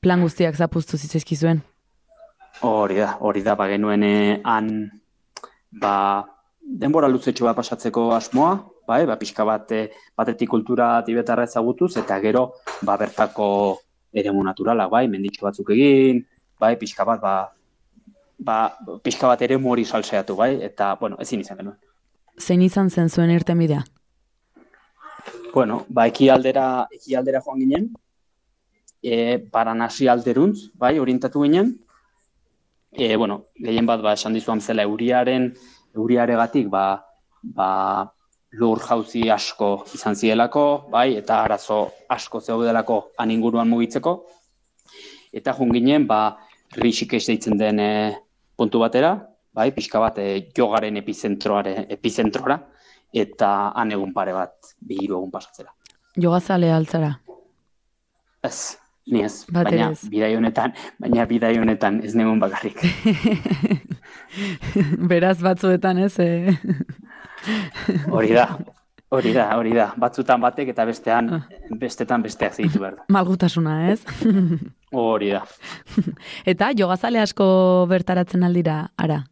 Plan guztiak zapuztu zitzaizkizuen? Hori da, hori da, ba, genuen eh, han, ba, denbora luzetxo bat pasatzeko asmoa, bai, ba, pixka bat eh, batetik kultura tibetarra ezagutuz, eta gero ba, bertako eremu naturala, bai, menditxo batzuk egin, bai, pixka bat, ba, ba, pixka bat eremu hori salseatu, bai, eta, bueno, ezin izan genuen. Zein izan zen zuen irten bidea? Bueno, ba, eki aldera, eki aldera joan ginen, e, paranasi alderuntz, bai, orientatu ginen, e, bueno, gehien bat, ba, esan dizuan zela, euriaren, euriaregatik, ba, ba, lur jauzi asko izan zielako, bai, eta arazo asko zeudelako han inguruan mugitzeko. Eta jun ginen, ba, Rishikesh deitzen den e, puntu batera, bai, pixka bat e, jogaren epizentroare, epizentrora, eta han egun pare bat, bi hiru egun pasatzera. Jogazale altzara. Ez, ni ez, baina bidai honetan, baina bidai honetan ez negun bakarrik. Beraz batzuetan ez, e... Hori da, hori da, hori da. Batzutan batek eta bestean, bestetan besteak zitu behar da. malgutasuna ez. Hori da. eta jogazale asko bertaratzen aldira, ara.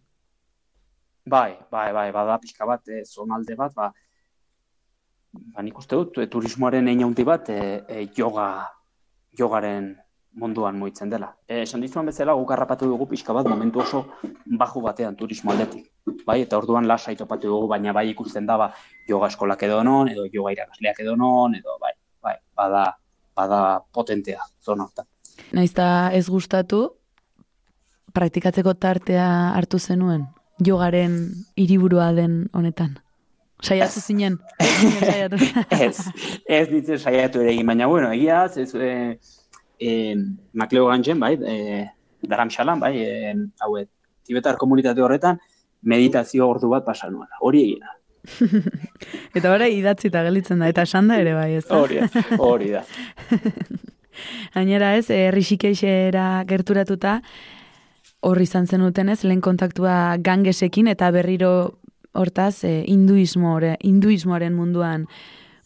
Bai, bai, bai, bada pixka bat, e, zonalde bat, ba, ba nik uste dut, e, turismoaren egin handi bat, e, e, yoga, jogaren munduan moitzen dela. E, esan dizuan bezala, guk harrapatu dugu pixka bat, momentu oso baju batean turismo aldetik. Bai, eta orduan lasai topatu dugu, baina bai ikusten da, ba, yoga eskolak edo non, edo yoga irakasleak edo non, edo bai, bai, bada, bada potentea, zona hortan. Naizta ez gustatu, praktikatzeko tartea hartu zenuen, jogaren hiriburua den honetan. Saiatu zinen. Saiatu. ez, ez ditzen saiatu ere egin, baina bueno, egia, ez, e, e, Makleo Gantzen, bai, e, Daramxalan, bai, e, hauet, Tibetar komunitate horretan, meditazio ordu bat pasa nuela. Hori egia. Eta ora idatzita gelditzen da, eta esan da ere bai, ez da? Hori hori da. Gainera ez, e, Rishikeshera gerturatuta, horri izan zenuten ez, lehen kontaktua gangesekin eta berriro hortaz e, hinduismoare, hinduismoaren munduan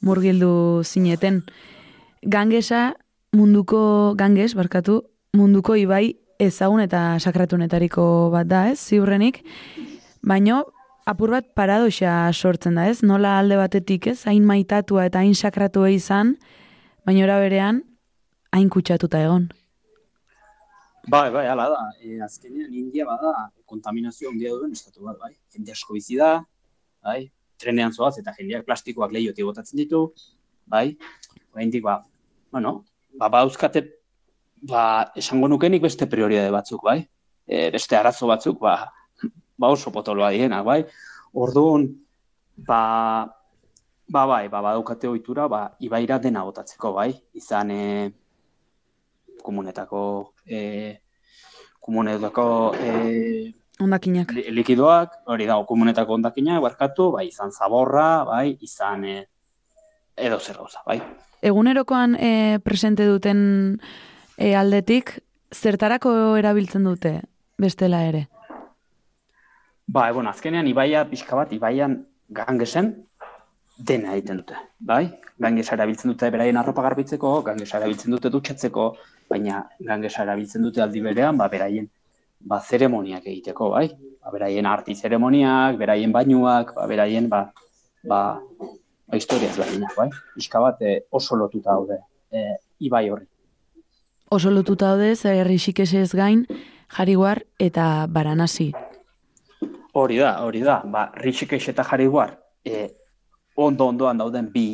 murgildu zineten. Gangesa munduko, ganges, barkatu, munduko ibai ezagun eta sakratunetariko bat da ez, ziurrenik, baino apur bat paradoxa sortzen da ez, nola alde batetik ez, hain maitatua eta hain sakratua izan, baina ora berean, hain kutsatuta egon. Bai, bai, hala da. E, azkenean, India bada kontaminazio handia duen estatu bat, bai. Jende asko bizi da, bai. Trenean zoaz eta jendeak plastikoak lehiotik botatzen ditu, bai. Oraindik ba, bueno, ba, badauzkate, ba, esango nukenik beste prioridade batzuk, bai. E, beste arazo batzuk, ba, ba oso potoloa dienak, bai. Orduan, ba, ba, bai, ba, badaukate ohitura, ba, ibaira dena botatzeko, bai. Izan, e, komunetako e, komunetako e, Ondakinak. li- likidoak, hori da, komunetako ondakinak, barkatu, bai, izan zaborra, bai, izan e, edo zer gauza, bai. Egunerokoan e, presente duten e, aldetik, zertarako erabiltzen dute bestela ere? Ba, bueno, azkenean ibaia pixka bat, ibaian gangesen dena egiten dute, bai? Gangesa erabiltzen dute beraien arropa garbitzeko, gangesa erabiltzen dute dutxatzeko, baina gangesa erabiltzen dute aldi berean, ba, beraien ba, zeremoniak egiteko, bai? Ba, beraien arti zeremoniak, beraien bainuak, ba, beraien, ba, ba, ba historia ezberdinak, bai? Pixka bat eh, oso lotuta daude eh, ibai horri. Oso lotuta daude, zer Rishikesez gain, Jariwar eta Baranasi. Hori da, hori da. Ba, Rishikesh eta Haridwar e, ondo-ondoan dauden bi,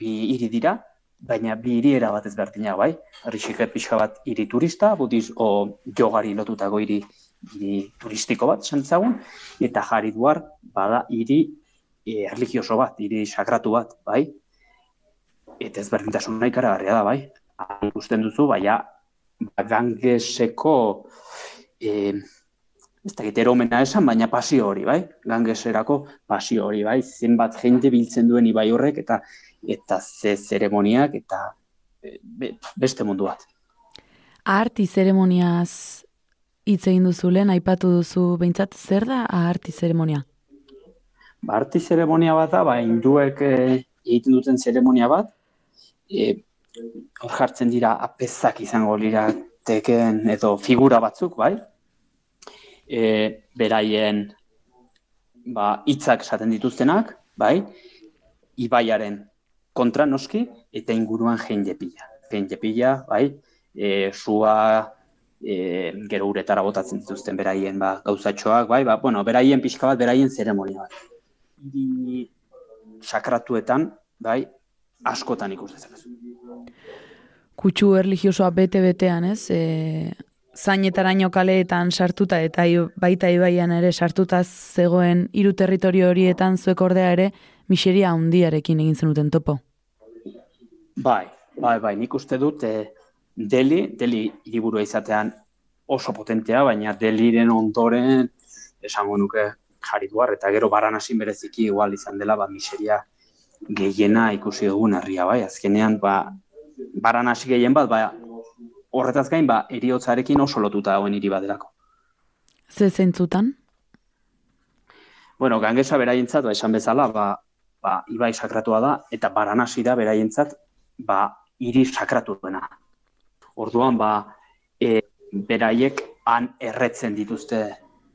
bi hiri dira, baina bi hiri bat ezberdinak, bai? Rishikesh pixka bat hiri turista, budiz, o jogari lotutako hiri, hiri turistiko bat, esan dezagun, eta Haridwar bada hiri e, religioso bat, hiri sakratu bat, bai? Eta ezberdintasuna ikaragarria da, bai? Ikusten duzu, baina ba, gangeseko e, ez dakit eromena esan, baina pasio hori, bai? Gangeserako pasio hori, bai? Zenbat jende biltzen duen ibai horrek eta eta ze zeremoniak eta e, be- beste mundu bat. Arti zeremoniaz hitz egin duzu lehen, aipatu duzu, behintzat zer da arti zeremonia? Ba, arti zeremonia bat da, ba, hinduek e, egiten duten zeremonia bat, e, jartzen dira apezak izango lirateken edo figura batzuk, bai? E, beraien ba, hitzak esaten dituztenak, bai? Ibaiaren kontra noski, eta inguruan jende pila. Jende pila, bai? E, sua, e, gero uretara botatzen dituzten beraien ba, gauzatxoak, bai? Ba, bueno, beraien pixka bat, beraien zeremonia bat hiri sakratuetan, bai, askotan ikus dezakezu. Kutsu erligiosoa bete-betean, ez? E, zainetaraino kaleetan sartuta eta baita ibaian ere sartuta zegoen hiru territorio horietan zuek ordea ere miseria handiarekin egin zenuten topo. Bai, bai, bai, nik uste dut eh, Deli, Deli hiriburua izatean oso potentea, baina deliren ondoren esango nuke jarituar, eta gero baranasin bereziki igual izan dela, ba, miseria gehiena ikusi dugun herria, bai, azkenean, ba, baranasi gehien bat, ba, horretaz gain, ba, eriotzarekin oso lotuta dagoen hiri badelako. Ze zeintzutan? Bueno, gangesa beraientzat, ba, esan bezala, ba, ba, ibai sakratua da, eta baranasi da beraientzat, ba, hiri sakratu duena. Orduan, ba, e, beraiek han erretzen dituzte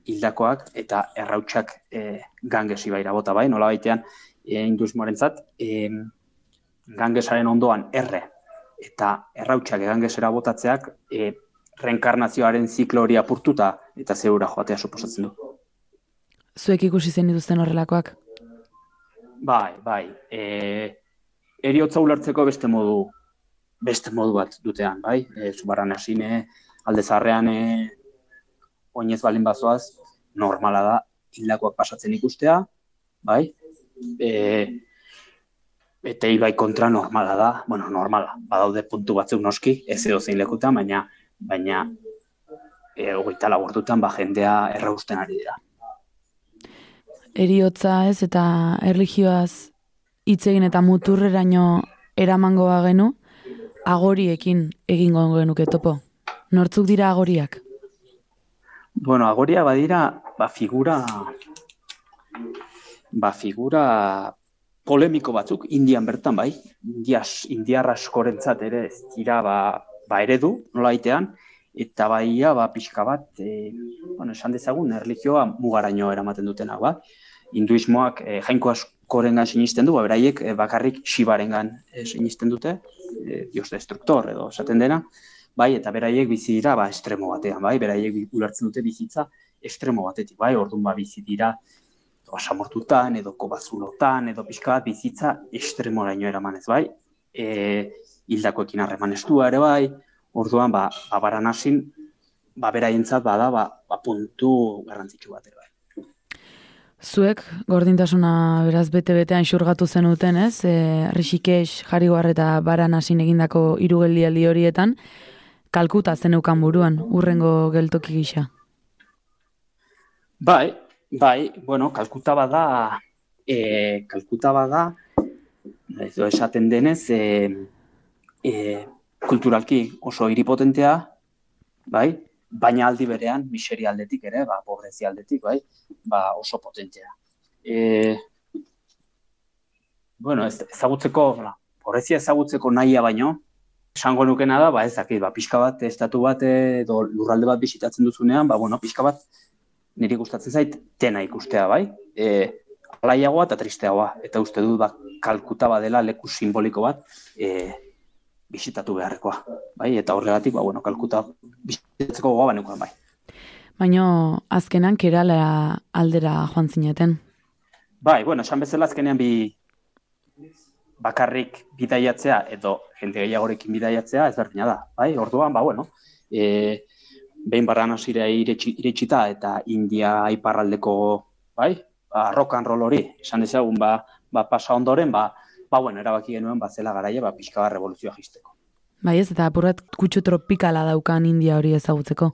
hildakoak eta errautsak e, ganges ibaira bota bai, nola baitean, e, indusmoaren zat, e, gangesaren ondoan erre eta errautsak gangesera botatzeak e, reenkarnazioaren ziklo hori apurtuta eta zeura joatea suposatzen du. Zuek ikusi zen dituzten horrelakoak? Bai, bai. E, eriotza ulertzeko beste modu beste modu bat dutean, bai? E, Zubaran hasine, alde zarrean e, oinez balin bazoaz, normala da hildakoak pasatzen ikustea, bai? E, eta ibai kontra normala da, bueno, normala, badaude puntu batzuk noski, ez edo zein lekutan, baina, baina e, hogeita lagurtutan, ba, jendea errausten ari dira. Eriotza ez eta erligioaz hitz egin eta muturreraino eramango bagenu, agoriekin egingo genuke topo. Nortzuk dira agoriak? Bueno, agoria badira, ba, figura, ba, figura polemiko batzuk, indian bertan bai, indias, indiarra askorentzat ere ez dira ba, ba eredu, nola itean, eta baia ba, pixka bat, e, bueno, esan dezagun, erligioa mugaraino eramaten dutena, ba. Hinduismoak e, jainko askorengan sinisten du, ba, beraiek e, bakarrik shibarengan e, sinisten dute, e, dios destruktor edo esaten dena, bai, eta beraiek bizi dira ba, estremo batean, bai, beraiek ulertzen dute bizitza estremo batetik, bai, orduan ba, bizi dira basamortutan edo kobazulotan edo pixka bat bizitza estremoraino eramanez, bai, e, hildakoekin harreman estua ere bai, orduan ba, abaran hasin, ba, beraientzat bada, ba, ba, puntu garrantzitsu bat ere bai. Zuek, gordintasuna beraz bete-betean xurgatu zenuten, ez? E, Rishikesh, Jariguar eta Baranasin egindako irugeldialdi horietan, kalkuta zeneukan buruan, urrengo geltoki gisa. Bai, bai, bueno, kalkuta bada, e, kalkuta bada, edo esaten denez, e, e, kulturalki oso iripotentea, bai, baina aldi berean, miseria aldetik ere, ba, pobrezia aldetik, bai, ba, oso potentea. E, bueno, ez, ezagutzeko, pobrezia ezagutzeko nahia baino, esango nukena da, ba, ez dakit, ba, pixka bat, estatu bat edo lurralde bat bisitatzen duzunean, ba, bueno, pixka bat, niri gustatzen zait, tena ikustea, bai? E, alaiagoa eta tristeagoa, eta uste dut, ba, kalkuta badela leku simboliko bat, e, bisitatu beharrekoa, bai? Eta horregatik, ba, bueno, kalkuta bisitatzeko gogoa banekoan, bai. Baina azkenan kerala aldera joan zineten. Bai, bueno, esan bezala azkenean bi bakarrik bidaiatzea edo jende gehiagorekin bidaiatzea ezberdina da, bai? Orduan, ba bueno, e, behin barran hasira iritsita eta India iparraldeko, bai? Ba, rock and roll hori, esan dezagun, ba, ba pasa ondoren, ba, ba bueno, erabaki genuen ba zela garaia, ba pixka bat revoluzioa jisteko. Bai, ez eta apurrat kutsu tropikala daukan India hori ezagutzeko.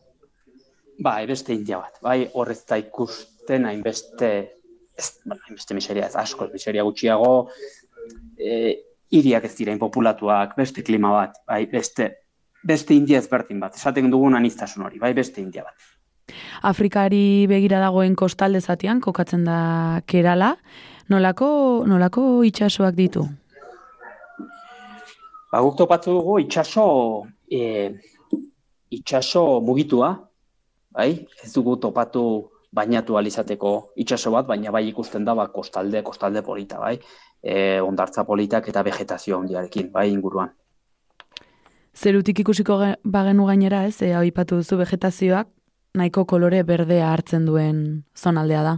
Bai, beste India bat. Bai, horrez da ikusten hainbeste ez, bueno, hainbeste miseria ez asko, miseria gutxiago, e, iriak ez dira populatuak, beste klima bat, bai, beste, beste india ezberdin bat, esaten dugun aniztasun hori, bai, beste india bat. Afrikari begira dagoen kostalde zatian, kokatzen da kerala, nolako, nolako itxasoak ditu? Ba, guk topatu dugu itxaso, e, itxaso mugitua, bai, ez dugu topatu bainatu alizateko itxaso bat, baina bai ikusten da ba, kostalde, kostalde polita, bai e, ondartza politak eta vegetazio handiarekin, bai inguruan. Zerutik ikusiko bagenu gainera, ez, e, aipatu duzu vegetazioak, nahiko kolore berdea hartzen duen zonaldea da.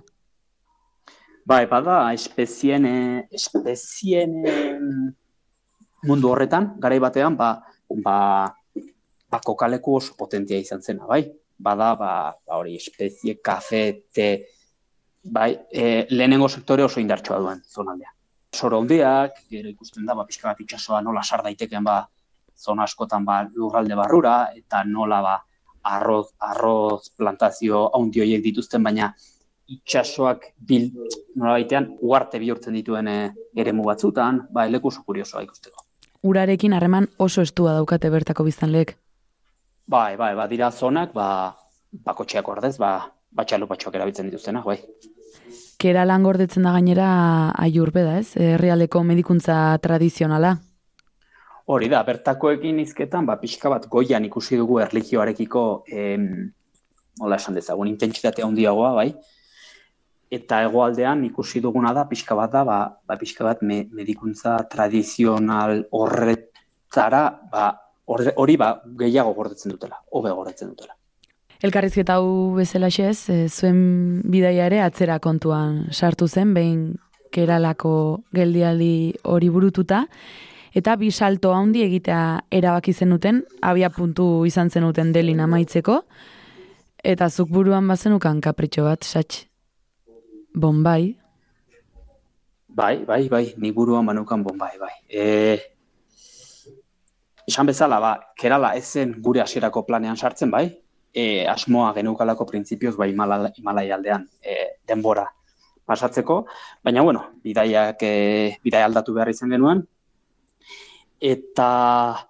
Bai, bada, espezien, espezien mundu horretan, garai batean, ba, ba, ba kokaleku oso potentia izan zena, bai? Bada, ba, ba hori, espezie, kafe, te, bai, e, lehenengo sektore oso indartsua duen zonaldea soro hondiak, gero ikusten da, ba, pixka bat itxasoa nola sar daiteken ba, zona askotan ba, lurralde barrura, eta nola ba, arroz, arroz plantazio haundi horiek dituzten, baina itxasoak bil, nolabaitean, uarte bihurtzen dituen e, eremu batzutan, ba, leku oso kuriosoa ikusteko. Urarekin harreman oso estua daukate bertako biztanleek. Bai, bai, ba, dira zonak, ba, bakotxeak ordez, ba, batxalupatxoak erabiltzen dituztenak, bai. Kera lan gordetzen da gainera aiurbeda, ez? Herrialdeko medikuntza tradizionala. Hori da, bertakoekin izketan, ba, pixka bat goian ikusi dugu erlijioarekiko, em, hola esan dezagun, intentsitate handiagoa, bai? Eta hegoaldean ikusi duguna da, pixka bat da, ba, ba pixka bat me, medikuntza tradizional horretzara, ba, hori ba, gehiago gordetzen dutela, hobe gordetzen dutela. Elkarrizketa hau bezalaxez, e, zuen bidaia ere atzera kontuan sartu zen, behin keralako geldialdi hori burututa, eta bi salto handi egitea erabaki zenuten, abia puntu izan zenuten delin amaitzeko, eta zuk buruan bazenukan kapritxo bat, satx. Bombay, Bai, bai, bai, ni buruan banukan bon, bai. E, esan bezala, ba, kerala ezen gure hasierako planean sartzen, bai, e, asmoa geneukalako printzipioz, bai, Himalaya aldean e, denbora pasatzeko, baina, bueno, bidaiak, e, bidaia aldatu behar izan genuen, eta,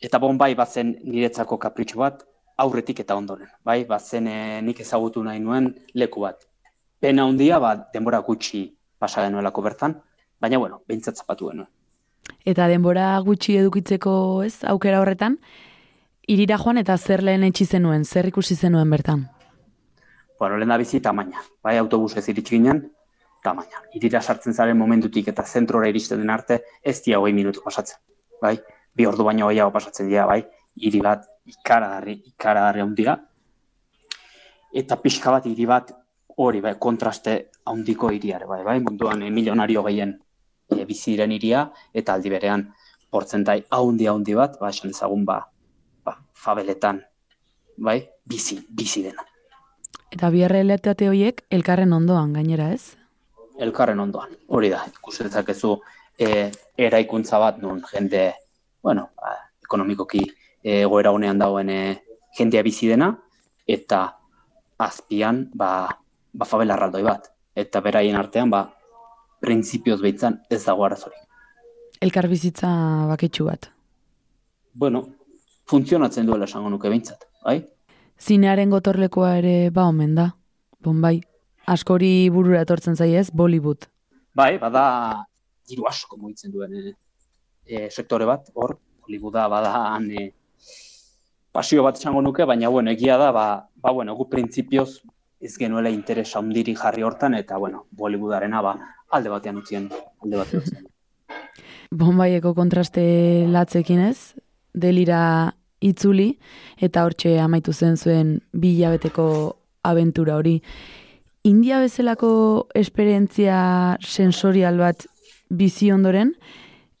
eta bon, bai, bazen niretzako kapritxo bat, aurretik eta ondoren, bai, bazen e, nik ezagutu nahi nuen leku bat. Pena handia, ba, denbora gutxi pasa genuelako bertan, baina, bueno, behintzat zapatu genuen. eta denbora gutxi edukitzeko ez aukera horretan, irira joan eta zer lehen etxi zenuen, zer ikusi zenuen bertan. Bueno, lehen da bizi tamaina, bai, autobusez iritsi ginen, tamaina. Irira sartzen zaren momentutik eta zentrora iristen den arte, ez dia hogei minutu pasatzen, bai? Bi ordu baino gehiago pasatzen dira, bai? Hiri bat ikaragarri, ikaragarri handia. Eta pixka bat hiri bat hori, bai, kontraste handiko hiriare, bai, bai? Munduan e, milionario gehien e, bizi diren hiria eta aldi berean portzentai haundi haundi bat, ba, esan dezagun, ba, ba, fabeletan, bai, bizi, bizi dena. Eta bi errealitate horiek elkarren ondoan gainera, ez? elkarren ondoan. Hori da, ikusi dezakezu e, eraikuntza bat nun jende, bueno, ba, ekonomikoki e, egoera honean dagoen e, jendea bizi dena eta azpian ba ba favela erraldoi bat eta beraien artean ba printzipioz behitzan ez dago arazorik. Elkar bizitza baketsu bat. Bueno, funtzionatzen duela esango nuke behintzat, bai? Zinearen gotorlekoa ere ba omen da. Bombay. Askori burura etortzen zaiez, Bollywood. Bai, bada diru asko mugitzen duen e, e, sektore bat, hor, Hollywooda bada han e, pasio bat esango nuke, baina bueno, egia da, ba, ba bueno, gu printzipioz ez genuela interes handiri jarri hortan, eta bueno, Bollywoodarena ba, alde batean utzien, alde batean utzien. Bombaieko kontraste latzekin ez, delira itzuli, eta hortxe amaitu zen zuen bi hilabeteko abentura hori. India bezalako esperientzia sensorial bat bizi ondoren,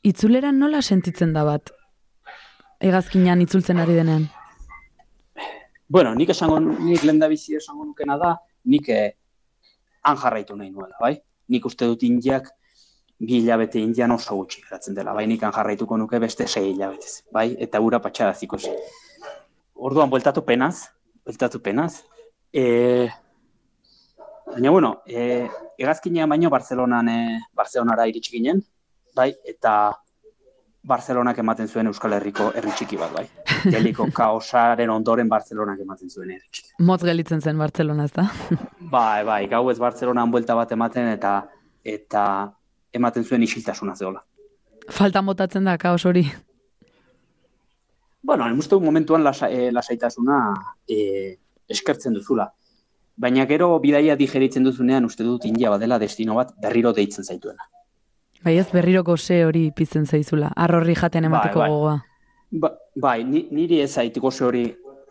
itzuleran nola sentitzen da bat? Egazkinan itzultzen ari denean. Bueno, nik esango, nik lenda bizi esango nukena da, nik eh, han jarraitu nahi nuela, bai? Nik uste dut indiak bi hilabete indian oso gutxi geratzen dela, bai? Nik han jarraituko nuke beste sei hilabetez, bai? Eta ura patxaraziko zen. Orduan, bueltatu penaz, bueltatu penaz. E, baina, bueno, e, egazkinean baino Barcelonan, e, Barcelonara iritsi ginen, bai? Eta Barcelonak ematen zuen Euskal Herriko herri txiki bat, bai. Geliko kaosaren ondoren Barcelonak ematen zuen herri txiki. Motz gelitzen zen Bartzelona, ez da? Bai, bai, gau ez Bartzelonan buelta bat ematen eta eta ematen zuen isiltasuna zeola. Faltan botatzen da kaos hori. Bueno, uste dut momentuan lasa, e, lasaitasuna e, eskertzen duzula. Baina gero bidaia digeritzen duzunean uste dut India badela destino bat berriro deitzen zaituena. Bai ez berriro gose hori pizten zaizula. Arrorri jaten emateko Bai, bai. gogoa. Ba, bai, ni, niri ez zaitiko ze hori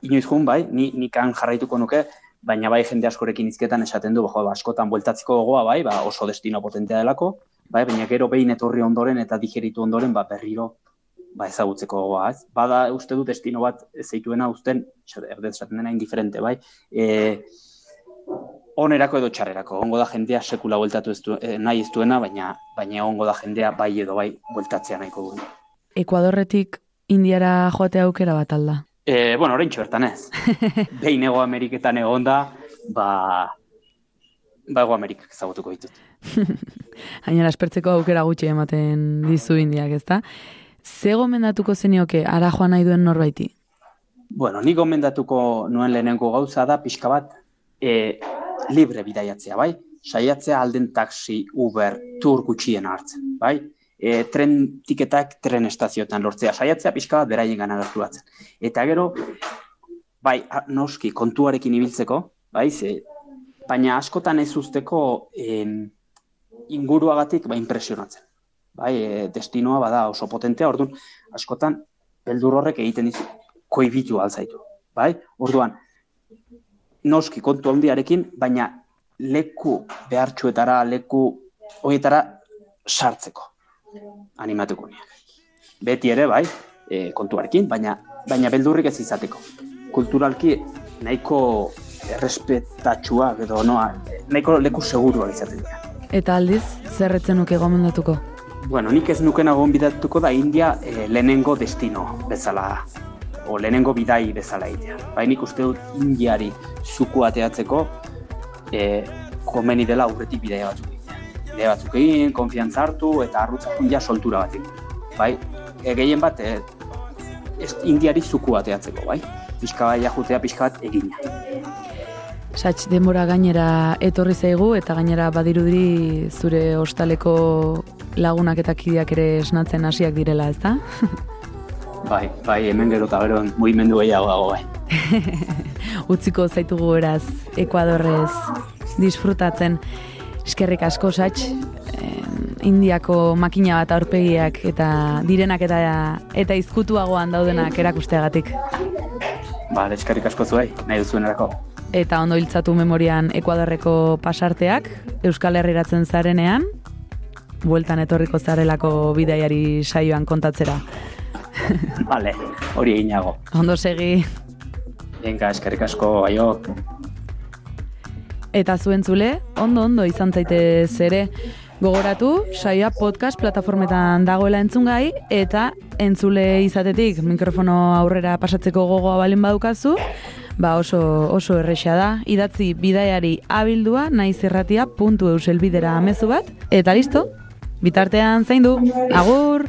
inoiz jun, bai, ni, nikan jarraituko nuke, baina bai jende askorekin izketan esaten du, jo, ba, askotan bueltatziko gogoa, bai, ba, oso destino potentea delako, bai, baina gero behin etorri ondoren eta digeritu ondoren, ba, berriro ba, ezagutzeko gogoa, ez? Bada uste du destino bat zeituena uzten, erdez esaten dena indiferente, bai, e, onerako edo txarrerako, ongo da jendea sekula bueltatu ez du, eh, nahi ez duena, baina, baina ongo da jendea bai edo bai bueltatzea nahiko duena. Ekuadorretik Indiara joate aukera bat alda. E, bueno, orain bertan ez. Behin ego Ameriketan egon da, ba, ba ego Amerikak ezagutuko ditut. Gainera, espertzeko aukera gutxi ematen dizu indiak, ezta? Ze gomendatuko zenioke ara joan nahi duen norbaiti? Bueno, ni gomendatuko nuen lehenengo gauza da pixka bat e, libre bidaiatzea, bai? Saiatzea alden taxi, Uber, tur gutxien hartzen, bai? E, tren tiketak tren estazioetan lortzea, saiatzea pixka bat beraien gana batzen. Eta gero, bai, noski, kontuarekin ibiltzeko, bai, ze, baina askotan ez usteko em, inguruagatik ba, impresionatzen. Bai, e, destinoa bada oso potentea, orduan, askotan, beldur horrek egiten dizu, koibitu alzaitu. Bai, orduan, noski kontu handiarekin, baina leku behartxuetara, leku horietara sartzeko animatuko niak. Beti ere, bai, e, kontuarekin, baina baina beldurrik ez izateko. Kulturalki nahiko errespetatxua edo noa, nahiko leku segurua izaten dira. Eta aldiz, zerretzen nuke gomendatuko? Bueno, nik ez nukena gonbidatuko da India e, lehenengo destino bezala, o lehenengo bidai bezala egitea. Bai, nik uste dut Indiari zuku ateatzeko e, komeni dela aurretik bidaia batzuk egitea. Bidaia batzuk egin, konfiantza hartu eta arrutzakun ja soltura bat egin. Bai, e, gehien bat, e, ez Indiari zuku ateatzeko, bai? Pixka bat jajutea pixka bat egina. Satx denbora gainera etorri zaigu eta gainera badirudiri zure ostaleko lagunak eta kideak ere esnatzen hasiak direla, ezta? Bai, bai, hemen gero eta gero mugimendu gehiago dago, bai. Utziko zaitugu eraz Ekuadorrez disfrutatzen. Eskerrik asko satx, Indiako makina bat aurpegiak eta direnak eta eta izkutuagoan daudenak erakusteagatik. Ba, eskerrik asko zuei, nahi duzuenerako. Eta ondo hiltzatu memorian Ekuadorreko pasarteak, Euskal Herriratzen zarenean, bueltan etorriko zarelako bidaiari saioan kontatzera. Vale, hori eginago. Ondo segi. Venga, eskerrik asko, aio. Eta zuentzule, ondo ondo izan zaitez ere, gogoratu, saioa podcast plataformetan dagoela entzungai, eta entzule izatetik mikrofono aurrera pasatzeko gogoa balin badukazu, ba oso, oso erresa da, idatzi bidaiari abildua naiz irratia puntu euselbidera amezu bat, eta listo, bitartean zaindu, agur!